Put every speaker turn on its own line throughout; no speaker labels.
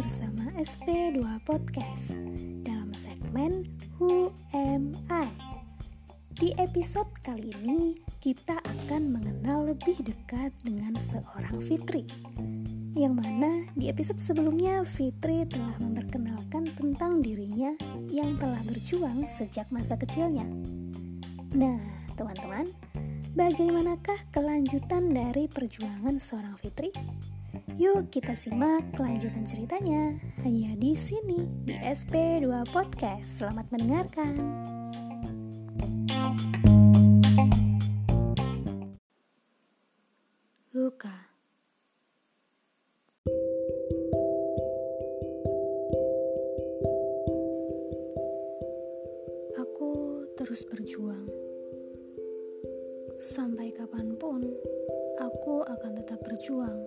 bersama SP2 Podcast dalam segmen Who Am I? Di episode kali ini kita akan mengenal lebih dekat dengan seorang Fitri Yang mana di episode sebelumnya Fitri telah memperkenalkan tentang dirinya yang telah berjuang sejak masa kecilnya Nah teman-teman, bagaimanakah kelanjutan dari perjuangan seorang Fitri? Yuk kita simak kelanjutan ceritanya hanya di sini di SP2 Podcast. Selamat mendengarkan. Luka Aku terus berjuang Sampai kapan pun Aku akan tetap berjuang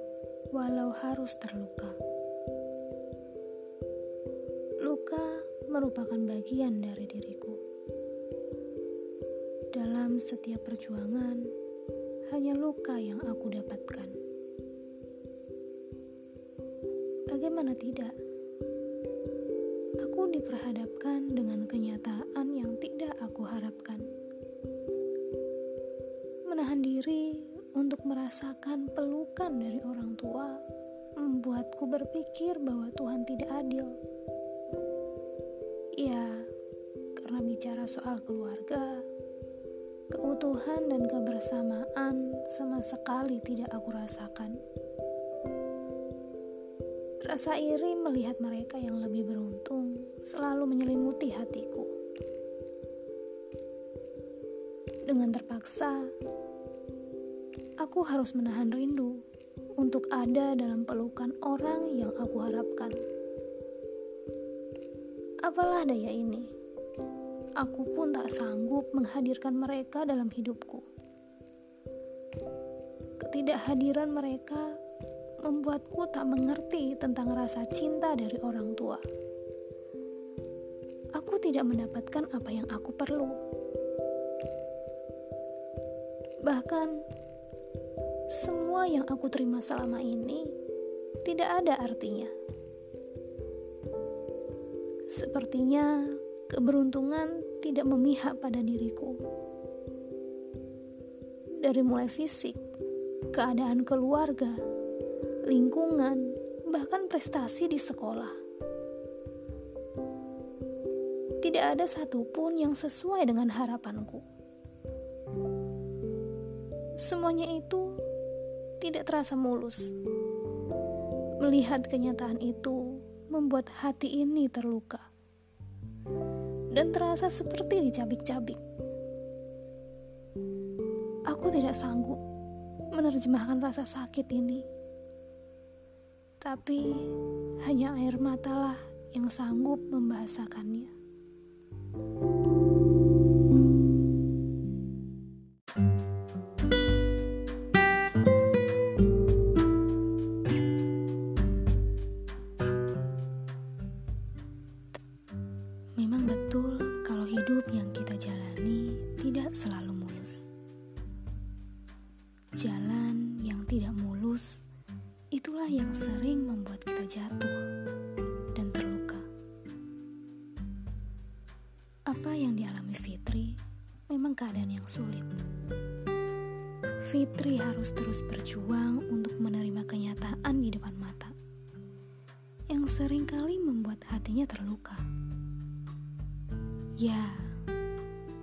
walau harus terluka. Luka merupakan bagian dari diriku. Dalam setiap perjuangan, hanya luka yang aku dapatkan. Bagaimana tidak? Aku diperhadapkan dengan kenyataan yang tidak aku harapkan. Menahan diri untuk merasakan pelukan dari orang tua membuatku berpikir bahwa Tuhan tidak adil. Ya, karena bicara soal keluarga, keutuhan dan kebersamaan sama sekali tidak aku rasakan. Rasa iri melihat mereka yang lebih beruntung selalu menyelimuti hatiku. Dengan terpaksa, aku harus menahan rindu untuk ada dalam pelukan orang yang aku harapkan. Apalah daya ini, aku pun tak sanggup menghadirkan mereka dalam hidupku. Ketidakhadiran mereka membuatku tak mengerti tentang rasa cinta dari orang tua. Aku tidak mendapatkan apa yang aku perlu. Bahkan semua yang aku terima selama ini tidak ada artinya. Sepertinya keberuntungan tidak memihak pada diriku. Dari mulai fisik, keadaan keluarga, lingkungan, bahkan prestasi di sekolah. Tidak ada satupun yang sesuai dengan harapanku. Semuanya itu tidak terasa mulus. Melihat kenyataan itu membuat hati ini terluka dan terasa seperti dicabik-cabik. Aku tidak sanggup menerjemahkan rasa sakit ini, tapi hanya air matalah yang sanggup membahasakannya. Jalan yang tidak mulus itulah yang sering membuat kita jatuh dan terluka. Apa yang dialami Fitri memang keadaan yang sulit. Fitri harus terus berjuang untuk menerima kenyataan di depan mata yang sering kali membuat hatinya terluka. Ya,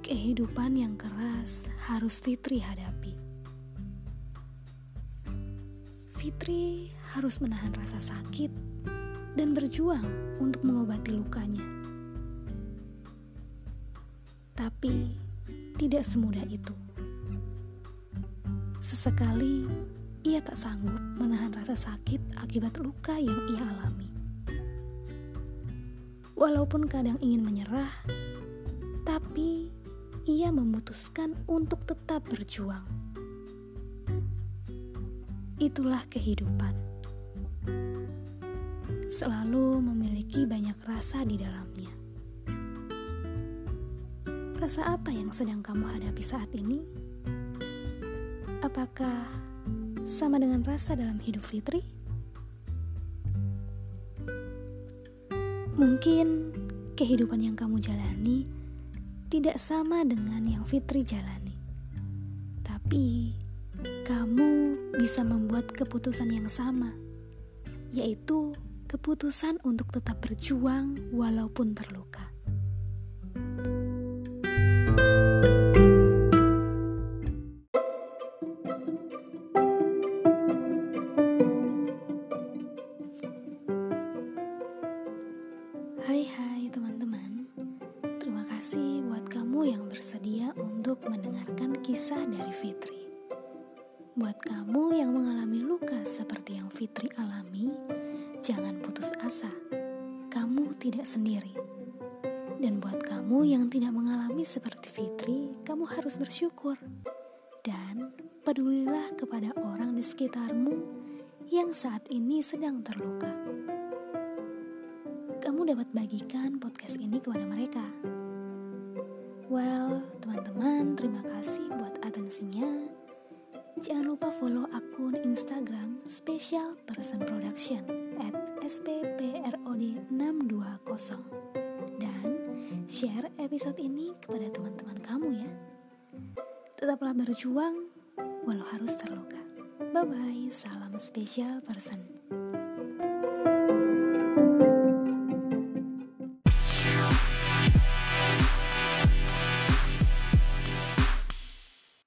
kehidupan yang keras harus Fitri hadapi. Fitri harus menahan rasa sakit dan berjuang untuk mengobati lukanya. Tapi tidak semudah itu. Sesekali ia tak sanggup menahan rasa sakit akibat luka yang ia alami. Walaupun kadang ingin menyerah, tapi ia memutuskan untuk tetap berjuang itulah kehidupan. Selalu memiliki banyak rasa di dalamnya. Rasa apa yang sedang kamu hadapi saat ini? Apakah sama dengan rasa dalam hidup Fitri? Mungkin kehidupan yang kamu jalani tidak sama dengan yang Fitri jalani. Tapi kamu bisa membuat keputusan yang sama, yaitu keputusan untuk tetap berjuang walaupun terluka. Hai hai teman-teman Terima kasih buat kamu yang bersedia untuk mendengarkan kisah dari Fitri Buat kamu yang mengalami luka seperti yang Fitri alami Jangan putus asa Kamu tidak sendiri Dan buat kamu yang tidak mengalami seperti Fitri Kamu harus bersyukur Dan pedulilah kepada orang di sekitarmu Yang saat ini sedang terluka kamu dapat bagikan podcast ini kepada mereka. Well, teman-teman, terima kasih buat atensinya. Jangan lupa follow akun Instagram Special Person Production at spprod620 dan share episode ini kepada teman-teman kamu ya. Tetaplah berjuang walau harus terluka. Bye-bye, salam special person.